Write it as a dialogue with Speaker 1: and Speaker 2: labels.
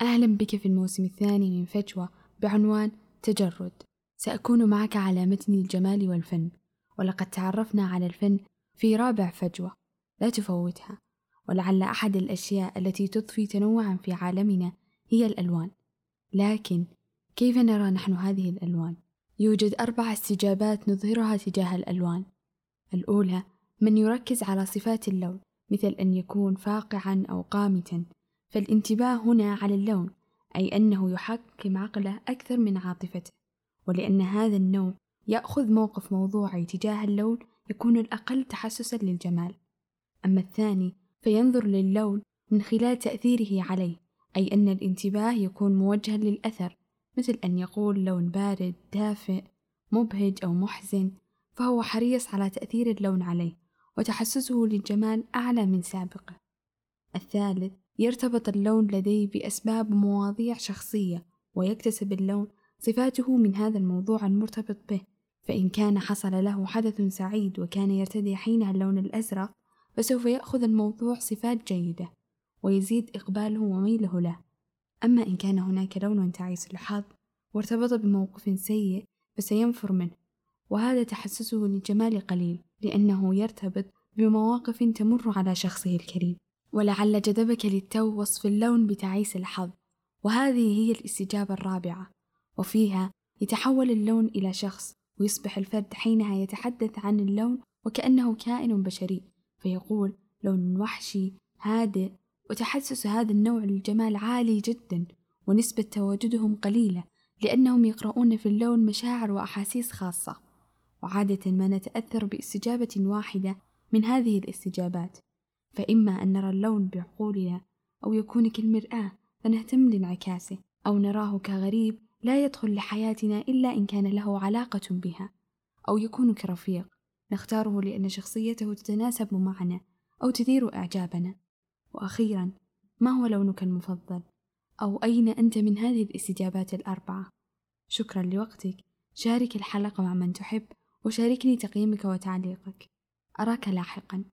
Speaker 1: أهلا بك في الموسم الثاني من فجوة بعنوان تجرد. سأكون معك على متن الجمال والفن ولقد تعرفنا على الفن في رابع فجوة. لا تفوتها ولعل أحد الأشياء التي تضفي تنوعا في عالمنا هي الألوان. لكن كيف نرى نحن هذه الألوان؟ يوجد أربع استجابات نظهرها تجاه الألوان. الأولى من يركز على صفات اللون مثل أن يكون فاقعا أو قامتا. فالانتباه هنا على اللون أي أنه يحكم عقله أكثر من عاطفته ولأن هذا النوع يأخذ موقف موضوعي تجاه اللون يكون الأقل تحسسا للجمال. أما الثاني فينظر للون من خلال تأثيره عليه أي أن الانتباه يكون موجها للأثر مثل أن يقول لون بارد دافئ مبهج أو محزن فهو حريص على تأثير اللون عليه وتحسسه للجمال أعلى من سابقه. الثالث يرتبط اللون لديه بأسباب ومواضيع شخصية ويكتسب اللون صفاته من هذا الموضوع المرتبط به. فإن كان حصل له حدث سعيد وكان يرتدي حينها اللون الأزرق فسوف يأخذ الموضوع صفات جيدة ويزيد إقباله وميله له. أما إن كان هناك لون تعيس الحظ وارتبط بموقف سيء فسينفر منه. وهذا تحسسه للجمال قليل لأنه يرتبط بمواقف تمر على شخصه الكريم. ولعل جذبك للتو وصف اللون بتعيس الحظ. وهذه هي الاستجابة الرابعة. وفيها يتحول اللون إلى شخص ويصبح الفرد حينها يتحدث عن اللون وكأنه كائن بشري. فيقول لون وحشي هادئ وتحسس هذا النوع للجمال عالي جدا ونسبة تواجدهم قليلة لأنهم يقرؤون في اللون مشاعر وأحاسيس خاصة. وعادة ما نتأثر بإستجابة واحدة من هذه الاستجابات. فإما أن نرى اللون بعقولنا أو يكون كالمرآة فنهتم لانعكاسه. أو نراه كغريب لا يدخل لحياتنا إلا إن كان له علاقة بها. أو يكون كرفيق نختاره لأن شخصيته تتناسب معنا أو تثير إعجابنا. وأخيرا ما هو لونك المفضل؟ أو أين أنت من هذه الاستجابات الأربعة؟ شكرا لوقتك. شارك الحلقة مع من تحب وشاركني تقييمك وتعليقك. أراك لاحقا.